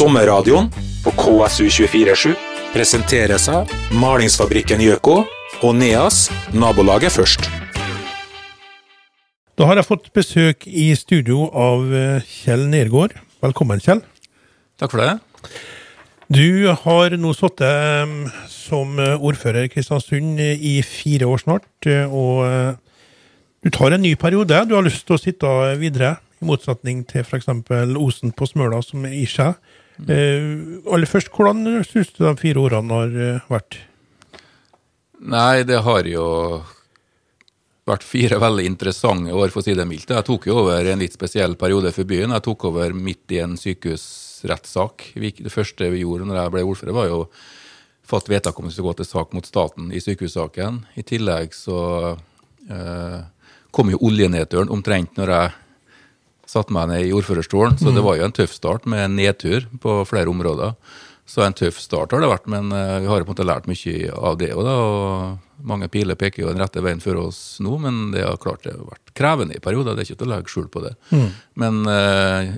Sommerradioen på KSU247 presenteres av Malingsfabrikken Gjøko og NEAS Nabolaget først. Da har jeg fått besøk i studio av eh, Kjell Nergård. Velkommen, Kjell. Takk for det. Du har nå sittet eh, som eh, ordfører i Kristiansund i fire år snart, og du tar en ny periode. Du har lyst til å sitte videre, i motsetning til f.eks. Osen på Smøla, som er i seg. Eh, aller først, hvordan syns du de fire årene har eh, vært? Nei, det har jo vært fire veldig interessante år, for å si det mildt. Jeg tok jo over en litt spesiell periode for byen. Jeg tok over midt i en sykehusrettssak. Det første vi gjorde når jeg ble ordfører, var jo fatt vedtak om vi skulle gå til sak mot staten i sykehussaken. I tillegg så eh, kom jo oljenedturen omtrent når jeg satte meg ned i ordførerstolen, så det var jo en tøff start med en nedtur på flere områder. Så en tøff start har det vært, men eh, vi har på en måte lært mye av det òg, da. Og mange piler peker jo den rette veien for oss nå, men det har klart det har vært krevende i perioder. Det er ikke til å legge skjul på det. Men eh,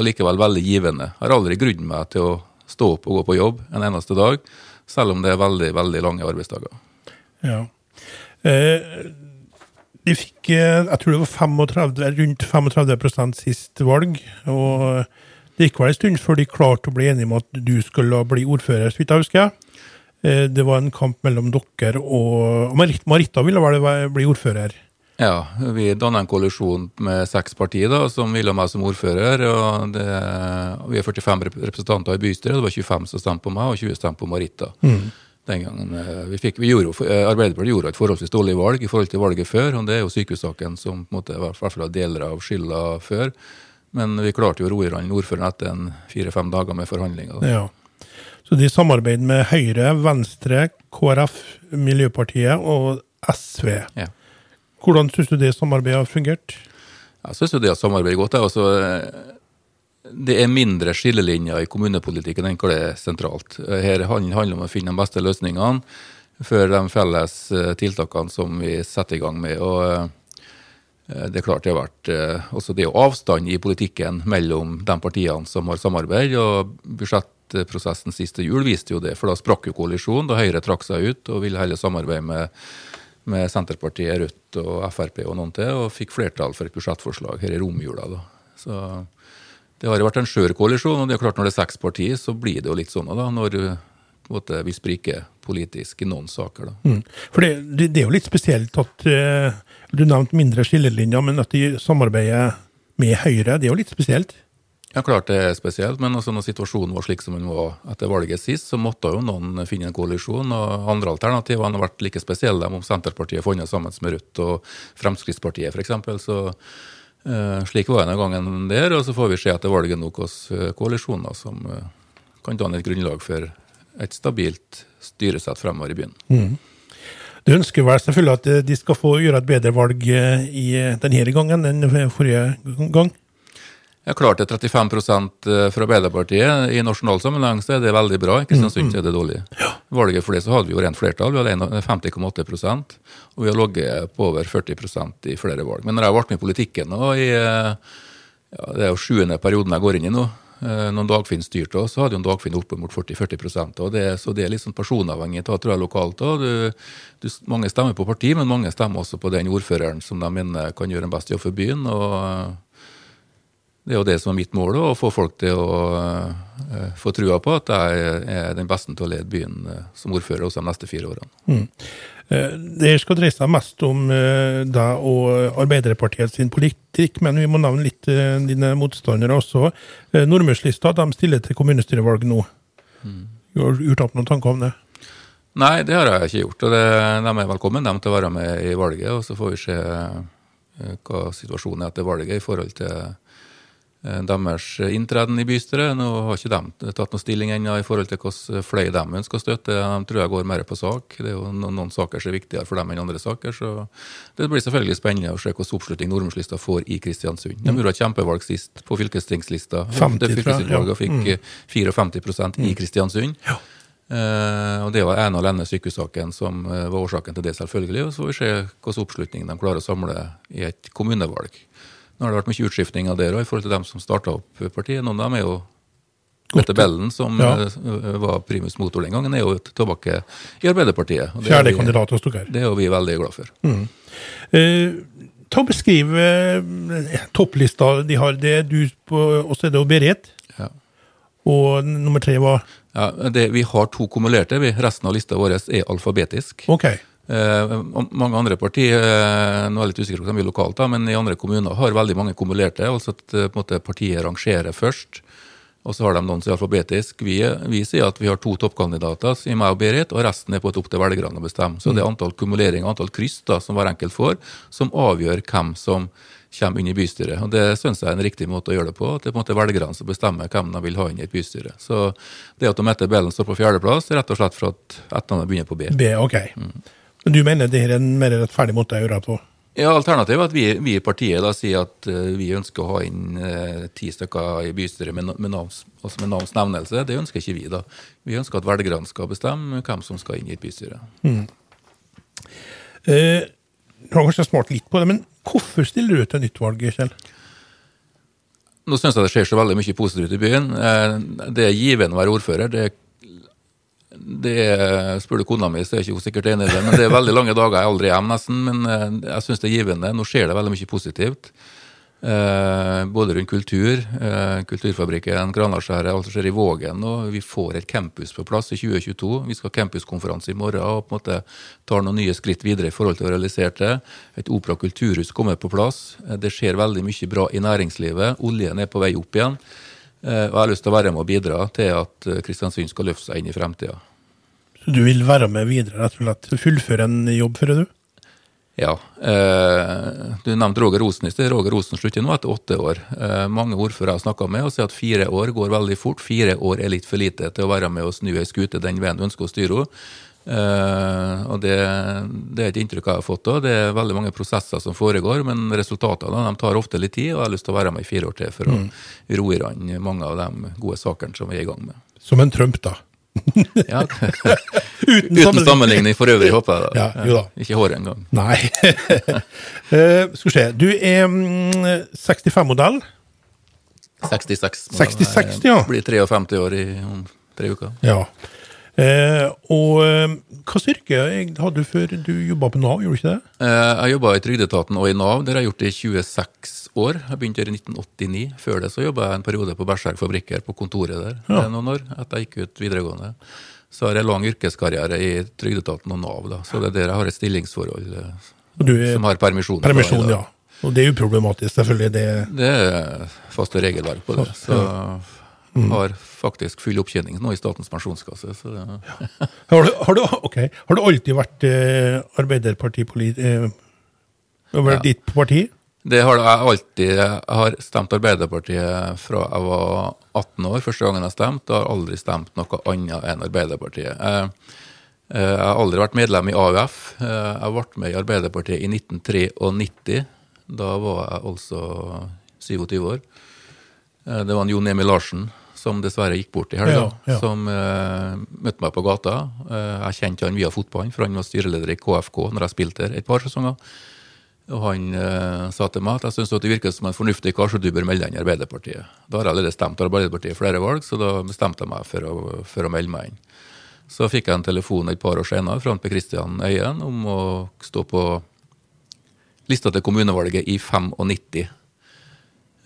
allikevel veldig givende. Jeg har aldri grudd meg til å stå opp og gå på jobb en eneste dag, selv om det er veldig, veldig lange arbeidsdager. Ja. Eh, de fikk, eh, jeg tror det var 35, rundt 35% sist valg, og det gikk vel en stund før de klarte å bli enige om at du skulle bli ordfører, så vidt jeg husker. jeg. Det var en kamp mellom dere og Marita ville vel bli ordfører. Ja, vi dannet en koalisjon med seks partier da, som ville ha meg som ordfører. og det, Vi er 45 representanter i bystyret, det var 25 som stemte på meg, og 20 stemte på Marita. Den gangen eh, vi fikk, vi gjorde, eh, Arbeiderpartiet gjorde et forholdsvis dårlig valg i forhold til valget før, og det er jo sykehussaken som på en måte, i hvert fall har deler av skylda før. Men vi klarte jo å roe i land ordføreren etter en fire-fem dager med forhandlinger. da. Ja. Så de samarbeider med Høyre, Venstre, KrF, Miljøpartiet og SV. Ja. Hvordan syns du det samarbeidet har fungert? Jeg syns jo det har samarbeidet godt. jeg. Altså, det er mindre skillelinjer i kommunepolitikken enn hva det er sentralt. Eh, Her handler det om å finne de beste løsningene for de felles eh, tiltakene som vi setter i gang med. og eh, det er klart det har vært også det avstand i politikken mellom de partiene som har samarbeid. og Budsjettprosessen siste jul viste jo det, for da sprakk jo koalisjonen. Da Høyre trakk seg ut og ville heller samarbeide med, med Senterpartiet, Rødt og Frp og noen til, og fikk flertall for et budsjettforslag her i romjula. da. Så det har jo vært en skjør koalisjon, og det er klart når det er seks partier, så blir det jo litt sånn da, når måte, vi spriker politisk i noen saker. da. Mm. For det, det, det er jo litt spesielt at uh, Du nevnte mindre skillelinjer, men at de samarbeider med Høyre, det er jo litt spesielt. Ja, klart det er spesielt, men altså når situasjonen var slik som den var etter valget sist, så måtte jo noen finne en koalisjon. og Andre alternativene har vært like spesielle om Senterpartiet funnet sammen med Rødt og Fremskrittspartiet f.eks. Så slik var det den gangen der, og så får vi se etter valget nok hvilke koalisjoner som eh, kan danne et grunnlag for et stabilt styresett fremover i byen. Du ønsker vel selvfølgelig at eh, de skal få gjøre et bedre valg eh, i eh, denne gangen enn forrige gang? Ja, klart det er 35% fra Arbeiderpartiet. I nasjonal sammenheng så er det veldig bra. I Kristiansund er det dårlig. Valget for det så hadde vi jo rent flertall. Vi hadde 50,8% og vi har ligget på over 40% i flere valg. Men når jeg har vært med i politikken nå i eh, ja, Det er jo sjuende perioden jeg går inn i nå. eh, Når Dagfinn styrte oss, så hadde jo Dagfinn opp mot 40-40% og det, Så det er litt sånn personavhengig av, tror jeg, lokalt. Du, du, mange stemmer på parti, men mange stemmer også på den ordføreren som de mener kan gjøre en best jobb for byen. og eh, det er jo det som er mitt mål, å få folk til å uh, få trua på at jeg er den beste til å lede byen uh, som ordfører også de neste fire årene. Mm. Det skal dreie seg mest om eh, deg og Arbeiderpartiet sin politikk, men vi må nevne litt eh, dine motstandere også. Eh, Nordmørslista de stiller til kommunestyrevalg nå. Du har gjort noen tanker om det? Nei, det har jeg ikke gjort. og det, De er velkommen dem til å være med i valget, og så får vi se eh, hva situasjonen er etter valget i forhold til eh, deres inntreden i bystyret. Nå har ikke de tatt noen stilling ennå i forhold til hvilke fløy de ønsker å støtte. De tror jeg går mer på sak. Det er jo noen, saker som er viktigere for dem enn andre saker. Så det blir selvfølgelig spennende å se hvilken oppslutning Nordmørslista får i Kristiansund. De gjorde et kjempevalg sist på fylkestingslista. 50, Det tror fylkestingsvalget ja. fikk eh, 54 i Kristiansund. Eh, og Det var ene og alene sykehussaken som uh, var årsaken til det, selvfølgelig. Og så får vi se hvilken oppslutning de klarer å samle i et kommunevalg. Nå har det vært mye utskiftinger der òg, i forhold til dem som starta opp partiet. Noen av dem er jo Mette Bellen, som Ja. eh, var primus motor den gangen, er jo tilbake i Arbeiderpartiet. og det er Fjerde kandidat hos dere. Det er jo vi veldig glad for. Eh, ta og Beskriv eh, topplista de har. Det er du på, og så er det Berit. Ja. Og nummer tre var Ja, det, vi har to kumulerte. Vi, resten av lista vår er alfabetisk. OK. Eh, mange andre partier eh, nå er jeg litt usikker på hvem vi lokalt, da, men i andre kommuner har veldig mange kumulerte. altså at eh, på en måte partiet rangerer først, og så har de noen som er alfabetisk. Vi, vi sier at vi har to toppkandidater, i meg og Berit, og resten er på et opp til velgerne å bestemme. Så det er antall kumuleringer, antall kryss da, som hver enkelt får, som avgjør hvem som kommer inn i bystyret. Og Det syns jeg er en riktig måte å gjøre det på. at Det er på en måte velgerne som bestemmer hvem de vil ha inn i et bystyre. Så det at Mette Bellen står på fjerdeplass, er rett og slett for at etternavnet begynner på B. B, OK. Men du mener det er en mer rettferdig måte å gjøre det på? Ja, Alternativet er at vi, vi i partiet da sier at uh, vi ønsker å ha inn uh, ti stykker i bystyret med, med, navns, altså med navnsnevnelse. Det ønsker ikke vi. da. Vi ønsker at velgerne skal bestemme hvem som skal inn i et bystyre. Eh, du har kanskje smart litt på det, men hvorfor stiller du til nytt valg, Kjell? Nå syns jeg det skjer så veldig mye positivt i byen. Eh, Det er givende å være ordfører. Det, det Spør du kona mi, så er ikke hun sikkert enig i det. Men det er veldig lange dager. Jeg er aldri hjemme, nesten. Men eh, jeg syns det er givende. Nå skjer det veldig mye positivt. Eh, både rundt kultur, eh, Kulturfabrikken, Granarskjæret, alt som skjer i Vågen. Og vi får et campus på plass i 2022. Vi skal ha campuskonferanse i morgen og på en måte tar noen nye skritt videre i forhold til å realisere det. Et opera- og kulturhus kommer på plass. Eh, Det skjer veldig mye bra i næringslivet. Oljen er på vei opp igjen. Eh, og jeg har lyst til å være med og bidra til at eh, Kristiansund skal løfte seg inn i fremtida. Så du vil være med videre, rett og slett? Fullføre en jobb, føler du? Ja. Eh, du nevnte Roger Osen i sted. Roger Osen slutter nå etter åtte år. Eh, mange ordførere jeg har snakka med, og sier at fire år går veldig fort. Fire år er litt for lite til å være med og snu ei skute den veien du ønsker å styre henne. Eh, og det, det er et inntrykk jeg har fått òg. Det er veldig mange prosesser som foregår, men resultatene de tar ofte litt tid, og jeg har lyst til å være med i fire år til for å roe i land mange av de gode sakene som vi er i gang med. Som en Trump, da. Ja. Uten, Uten sammenligning for øvrig, håper jeg. da. Ja, jo da. Ikke håret engang. Nei. uh, skal vi se. Du er mm, 65-modell. 66. må 66, ja. Blir 53 år i, om tre uker. Ja. Eh, og eh, hva styrke hadde du før du jobba på Nav, gjorde du ikke det? Eh, Jeg jobba i Trygdeetaten og i Nav. Der har jeg gjort det i 26 år. Jeg begynte her i 1989. Før det så jobba jeg en periode på Berserk fabrikker, på kontoret der Ja. noen år. Etter jeg gikk ut videregående. Så har jeg lang yrkeskarriere i Trygdeetaten og Nav. da. Så det er der jeg har et stillingsforhold eh, du er som har permisjon. permisjon, da, ja. Og det er uproblematisk, selvfølgelig. Det, Det er faste regelverk på det. Så Mm. har faktisk full opptjening nå i Statens pensjonskasse. Så det, har, du, har, du, okay. har du alltid vært eh, Arbeiderpartipolit... Eh, vært Ja. ditt parti? Det har jeg alltid. Jeg har stemt Arbeiderpartiet fra jeg var 18 år, første gangen jeg stemte. Jeg har aldri stemt noe annet enn Arbeiderpartiet. Eh, jeg har aldri vært medlem i AUF. Eh, Jeg ble med i Arbeiderpartiet i 1993. Da var jeg altså 27 år. Eh, Det var en Jon Emil Larsen som dessverre gikk bort i helga, Ja, ja. som uh, møtte meg på gata. Uh, jeg kjente han via fotballen, for han var styreleder i KFK når jeg spilte der et par sesonger. Og han uh, sa til meg at jeg syntes det virket som en fornuftig kar, så du bør melde deg inn i Arbeiderpartiet. Da har jeg allerede stemt Arbeiderpartiet i flere valg, så da bestemte jeg meg for å, for å melde meg inn. Så fikk jeg en telefon et par år senere fra Per Kristian Øyen om å stå på lista til kommunevalget i 95.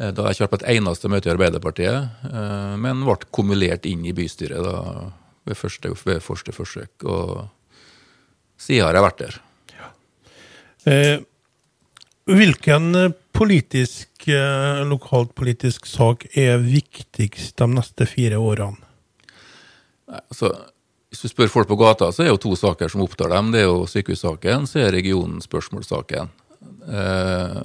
Eh, Da har jeg ikke vært på et eneste møte i Arbeiderpartiet, eh, men ble kumulert inn i bystyret da, ved, første, ved første forsøk. Og siden har jeg vært der. Eh, hvilken eh, politisk, lokalt lokalpolitisk sak er viktigst de neste fire årene? Altså, hvis du spør folk på gata, så er det jo to saker som opptar dem. Det er jo sykehussaken, så er regionens spørsmålssaken. Eh,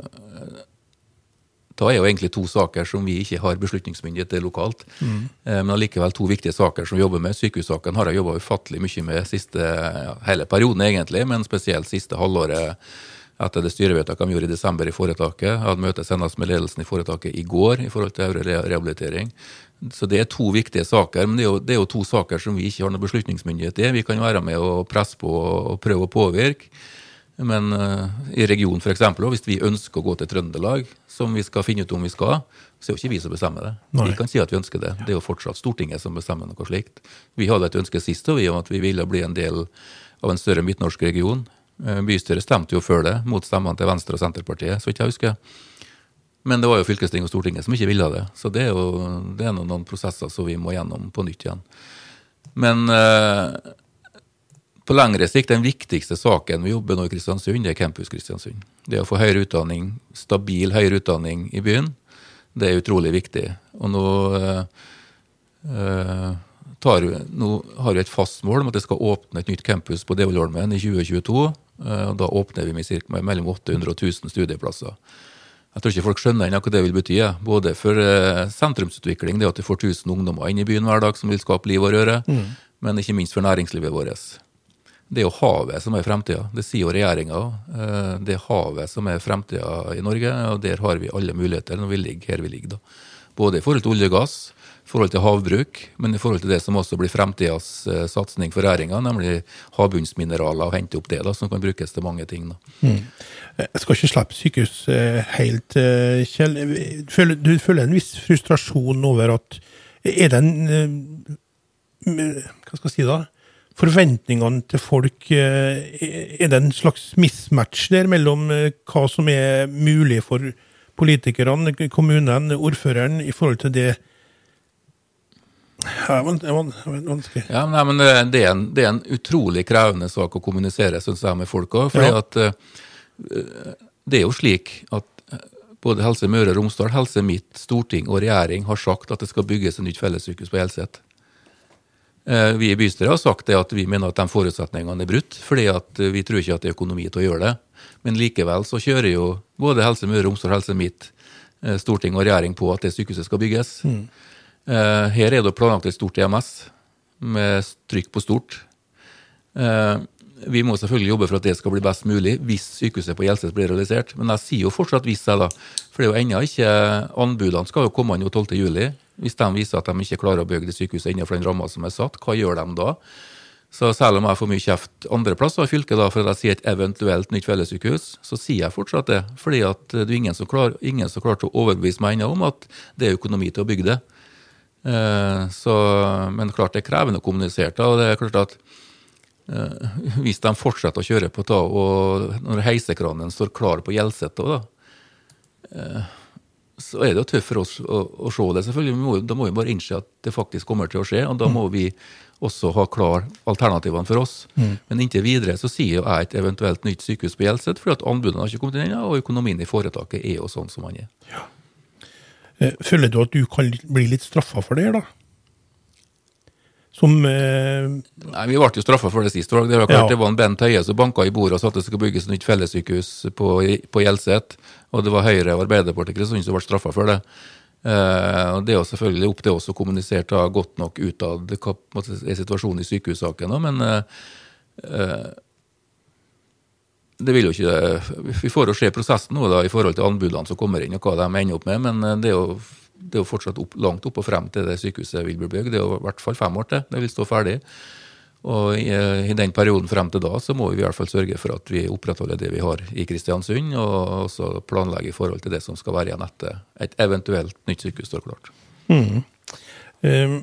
da er jo egentlig to saker som vi ikke har beslutningsmyndighet til lokalt. Mm. men allikevel to viktige saker som vi jobber med. Sykehussaken har jeg jobba ufattelig mye med siste, ja, hele perioden, egentlig, men spesielt siste halvåret etter det styrevedtaket de gjorde i desember i foretaket. Jeg hadde møte senest med ledelsen i foretaket i går i forhold til øvre rehabilitering. Så det er to viktige saker, men det er, jo, det er jo to saker som vi ikke har noe beslutningsmyndighet i. Vi kan være med og presse på og prøve å påvirke. Men uh, i regionen f.eks., hvis vi ønsker å gå til Trøndelag, som vi skal finne ut om vi skal, så er jo ikke vi som bestemmer det. Nei. Vi kan si at vi ønsker det. Det er jo fortsatt Stortinget som bestemmer noe slikt. Vi hadde et ønske sist vi om at vi ville bli en del av en større midtnorsk region. Uh, bystyret stemte jo før det, mot stemmene til Venstre og Senterpartiet, så ikke jeg husker. Men det var jo fylkesting og Stortinget som ikke ville det. Så det er jo det er noen, noen prosesser som vi må gjennom på nytt igjen. Men uh, på lengre sikt, den viktigste saken vi jobber nå i Kristiansund, det er Campus Kristiansund. Det å få høyere utdanning, stabil høyere utdanning i byen, det er utrolig viktig. Og nå, eh, tar, nå har vi et fast mål om at det skal åpne et nytt campus på Devolholmen i 2022. Eh, og da åpner vi med, cirka, mellom 800 og 1000 studieplasser. Jeg tror ikke folk skjønner ennå hva det vil bety. Både for uh, sentrumsutvikling, det at vi får 1000 ungdommer inn i byen hver dag som vil skape liv og røre, mm. men ikke minst for næringslivet vårt. Det er jo havet som er fremtida. Det sier jo regjeringa. Eh, det er havet som er fremtida i Norge, og der har vi alle muligheter når vi ligger her vi ligger. da. Både i forhold til olje og gass, i forhold til havbruk, men i forhold til det som også blir fremtidas uh, satsing for regjeringa, nemlig havbunnsmineraler, og hente opp det, da, som kan brukes til mange ting. da. Mm. Jeg skal ikke slippe sykehus helt, Kjell. Du føler en viss frustrasjon over at Er det en Hva skal jeg si da? Forventningene til folk eh, Er det en slags mismatch der mellom eh, hva som er mulig for politikerne, kommunen, ordføreren, i forhold til det ja, det er vanskelig. Ja, nei, men det er, en, det er, en, utrolig krevende sak å kommunisere synes jeg, med folk òg. Ja. uh, det er jo slik at både Helse Møre og Romsdal, Helse Midt, storting og regjering har sagt at det skal bygges et nytt fellessykehus på Hjelset. Eh, vi i bystyret har sagt det at vi mener at de forutsetningene er brutt, fordi at vi tror ikke at det er økonomi til å gjøre det. Men likevel så kjører jo både Helse Møre og Romsdal Helse Midt, eh, storting og regjering på at det sykehuset skal bygges. Mm. Eh, her er det planlagt et stort EMS med trykk på stort. Vi må selvfølgelig jobbe for at det skal bli best mulig hvis sykehuset på Hjelset blir realisert. Men jeg sier jo fortsatt hvis, jeg da. For det er jo ennå ikke Anbudene skal jo komme inn 12.07. Hvis de viser at de ikke klarer å bygge det sykehuset innenfor den ramma som er satt, hva gjør de da? Så selv om jeg får mye kjeft andre plasser i fylket da, for at jeg sier et eventuelt nytt fellessykehus, så sier jeg fortsatt det. Fordi at det er ingen som, klar, ingen som klarte å overbevise meg ennå om at det er økonomi til å bygge det. Eh, så, men klart det er krevende å kommunisere. og det er klart at eh, Hvis de fortsetter å kjøre på da, og når heisekranen står klar på Hjelset da, eh, så er det jo tøft for oss å, å se det. selvfølgelig. Må, da må vi bare innse at det faktisk kommer til å skje. og Da må vi også ha klar alternativene for oss. Mm. Men inntil videre så sier jo jeg et eventuelt nytt sykehus på Hjelset, fordi at anbudene har ikke kommet inn ennå, og økonomien i foretaket er jo sånn som man er. Ja. Eh, føler du at du kan bli litt straffa for det, da? Som eh... Nei, Vi ble jo straffa for det sist. Det var, klart, ja. det var en Bent Høie som banka i bordet og sa at det skulle bygges nytt fellessykehus på, på Hjelset. Og det var Høyre og Arbeiderpartiet som ble straffa for det. Eh, og Det er jo selvfølgelig opp til oss å kommunisere godt nok utad hva er situasjonen i sykehussaken. Men eh, eh, det vil jo ikke, Vi får jo se prosessen nå da, i forhold til anbudene som kommer inn, og hva de ender opp med. Men eh, det er jo det er jo fortsatt opp, langt opp og frem til det sykehuset vil bli bygd. Det er jo i hvert fall fem år til det vil stå ferdig. Og i, i, den perioden frem til da så må vi i hvert fall sørge for at vi opprettholder det vi har i Kristiansund, og også planlegge i forhold til det som skal være igjen etter et eventuelt nytt sykehus står klart. Mm. Um,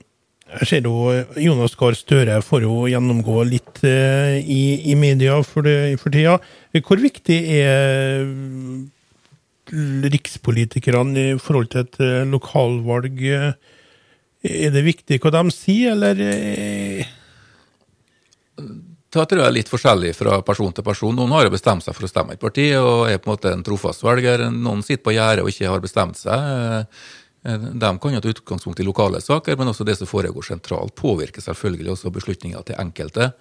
jeg ser jo Jonas Gahr Støre får jo gjennomgå litt uh, i, i, media for, det, for tida. Hvor viktig er rikspolitikerne i forhold til et eh, lokalvalg. Eh, er det viktig hva de sier, eller? Eh? Det tror jeg er litt forskjellig fra person til person. Noen har jo bestemt seg for å stemme et parti og er på en måte en trofast velger. Noen sitter på gjerdet og ikke har bestemt seg. De kan jo ta utgangspunkt i lokale saker, men også det som foregår sentralt, påvirker selvfølgelig også beslutninger til enkelte.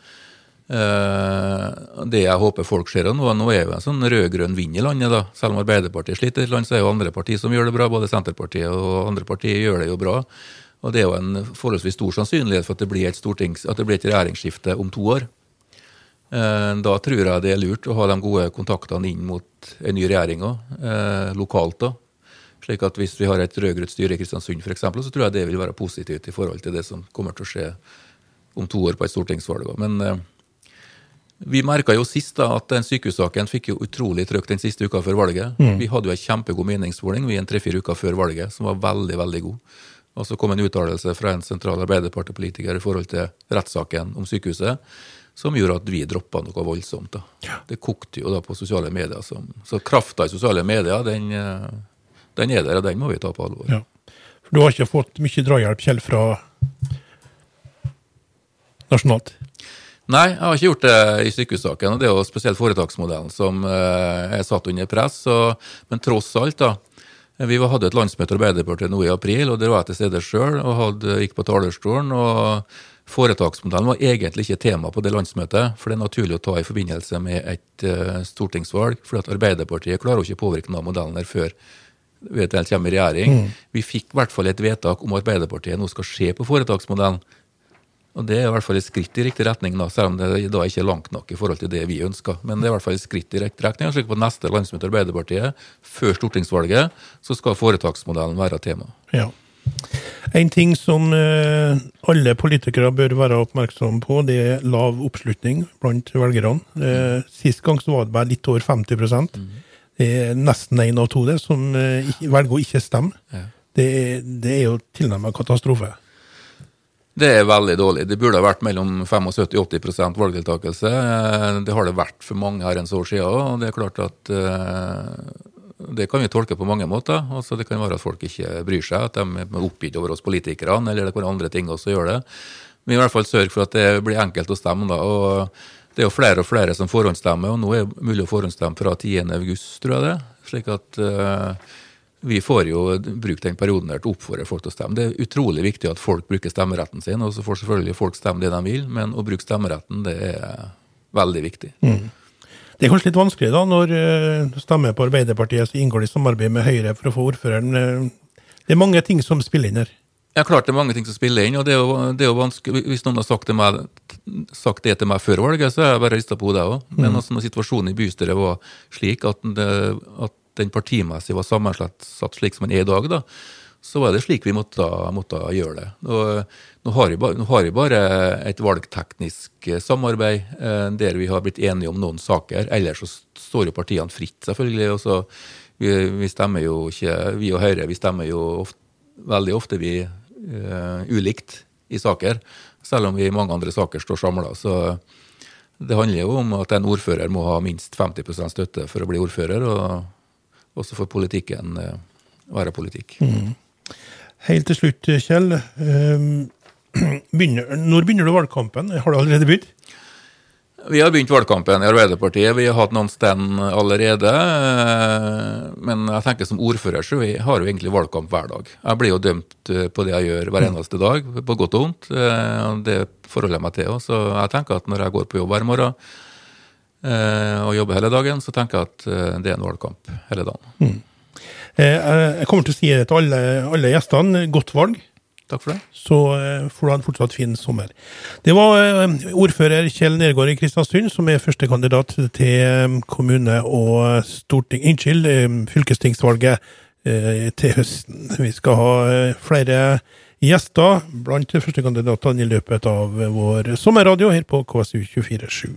Eh, det jeg håper folk ser nå, nå er jo en sånn rød-grønn vind i landet. da, Selv om Arbeiderpartiet sliter i land, så er jo andre partier som gjør det bra. Både Senterpartiet og andre partier gjør det jo bra. Og det er jo en forholdsvis stor sannsynlighet for at det blir et, det blir et regjeringsskifte om to år. Eh, da tror jeg det er lurt å ha de gode kontaktene inn mot en ny regjering òg, eh, lokalt. da. Slik at Hvis vi har et rød-grønt styre i Kristiansund eksempel, så tror jeg det vil være positivt i forhold til det som kommer til å skje om to år på et stortingsvalg. Men Vi merka jo sist da at den sykehussaken fikk jo utrolig trøkk den siste uka før valget. Mm. Vi hadde jo en kjempegod meningsmåling vi en tre-fire uker før valget som var veldig, veldig god. Og så kom en uttalelse fra en sentral Arbeiderpartipolitiker i forhold til rettssaken om sykehuset, som gjorde at vi droppa noe voldsomt. da. Ja. Det kokte jo da på sosiale medier. Så, så krafta i sosiale medier, den, den, er der, og den må vi ta på alvor. Ja. For du har ikke fått mye drahjelp, Kjell, fra nasjonalt? Nei, jeg har ikke gjort det i sykehussaken. og Det er jo spesielt foretaksmodellen som eh, er satt under press. Og, men tross alt, da. Vi hadde et landsmøte i Arbeiderpartiet nå i april, og der var jeg til stede sjøl og hadde, gikk på talerstolen. og Foretaksmodellen var egentlig ikke tema på det landsmøtet, for det er naturlig å ta i forbindelse med et uh, stortingsvalg. For at Arbeiderpartiet klarer ikke å påvirke noen modellen der før vi kommer i regjering. Mm. Vi fikk i hvert fall et vedtak om at Arbeiderpartiet nå skal se på foretaksmodellen. Og Det er i hvert fall et skritt i riktig retning, da, selv om det da ikke er langt nok i forhold til det vi ønsker. Men det er i hvert fall et skritt i riktig retning. slik På neste landsmøte Arbeiderpartiet, før stortingsvalget, så skal foretaksmodellen være tema. Ja. En ting som eh, alle politikere bør være oppmerksomme på, det er lav oppslutning blant velgerne. Eh, sist gang så var det bare litt over 50 mm. Det er nesten én av to det som eh, velger å ikke stemme. Det, det, er jo tilnærmet katastrofe. Det er veldig dårlig. Det burde ha vært mellom 75-80 valgdeltakelse. Eh, det har det vært for mange her en år siden. Og det er klart at uh, det kan vi tolke på mange måter. Altså, det kan være at folk ikke bryr seg, at de er oppgitt over oss politikerne, eller det kan være andre ting også gjør det. Men i hvert fall sørg for at det blir enkelt å stemme. da, og Det er jo flere og flere som forhåndsstemmer, og nå er det mulig å forhåndsstemme fra 10.8, tror jeg det. Slik at uh, vi får jo bruke den perioden der til å oppfordre folk til å stemme. Det er utrolig viktig at folk bruker stemmeretten sin, og så får selvfølgelig folk stemme det de vil, men å bruke stemmeretten det er veldig viktig. Mm. Det er kanskje litt vanskelig da, når du uh, stemmer på Arbeiderpartiet, så inngår de samarbeid med Høyre for å få ordføreren. Uh, det er mange ting som spiller inn her. Ja, klart det er mange ting som spiller inn. og det er jo, det er jo vanskelig, Hvis noen har sagt, meg, sagt, det til meg før valget, så har jeg bare rista på hodet òg. Men mm. altså, når situasjonen i bystyret var slik at, det, at den partimessig var sammensatt slik som den er i dag, da, så var det slik vi måtte, måtte gjøre det. Nå, nå, har vi bare, et valgteknisk eh, samarbeid eh, der vi har blitt enige om noen saker. Ellers så står jo partiene fritt, selvfølgelig. og så vi, vi, stemmer jo ikke, vi og Høyre vi stemmer jo ofte, veldig ofte vi uh, ulikt i saker, selv om vi i mange andre saker står samla. Så det handler jo om at en ordfører må ha minst 50% støtte for å bli ordfører. og og så får politikken eh, være politikk. Mm. Helt til slutt, Kjell. Ehm, begynner, når begynner du valgkampen? Har du allerede begynt? Vi har begynt valgkampen i Arbeiderpartiet. Vi har hatt noen stand allerede. Eh, men jeg tenker som ordfører så vi har jo egentlig valgkamp hver dag. Jeg blir jo dømt eh, på det jeg gjør hver mm. eneste dag, på godt og vondt. Det forholder jeg meg til. Så jeg tenker at når jeg går på jobb hver morgen og jobber hele dagen, så tenker jeg at eh, det er en valgkamp hele dagen. Mm. Eh, jeg kommer til å si det til alle, alle gjestene. Godt valg. Takk for det. Så får du ha en fortsatt fin sommer. Det var ordfører Kjell Nergård i Kristiansund som er førstekandidat til kommune- og storting... Unnskyld, fylkestingsvalget til høsten. Vi skal ha flere gjester blant førstekandidatene i løpet av vår sommerradio her på KSU 247.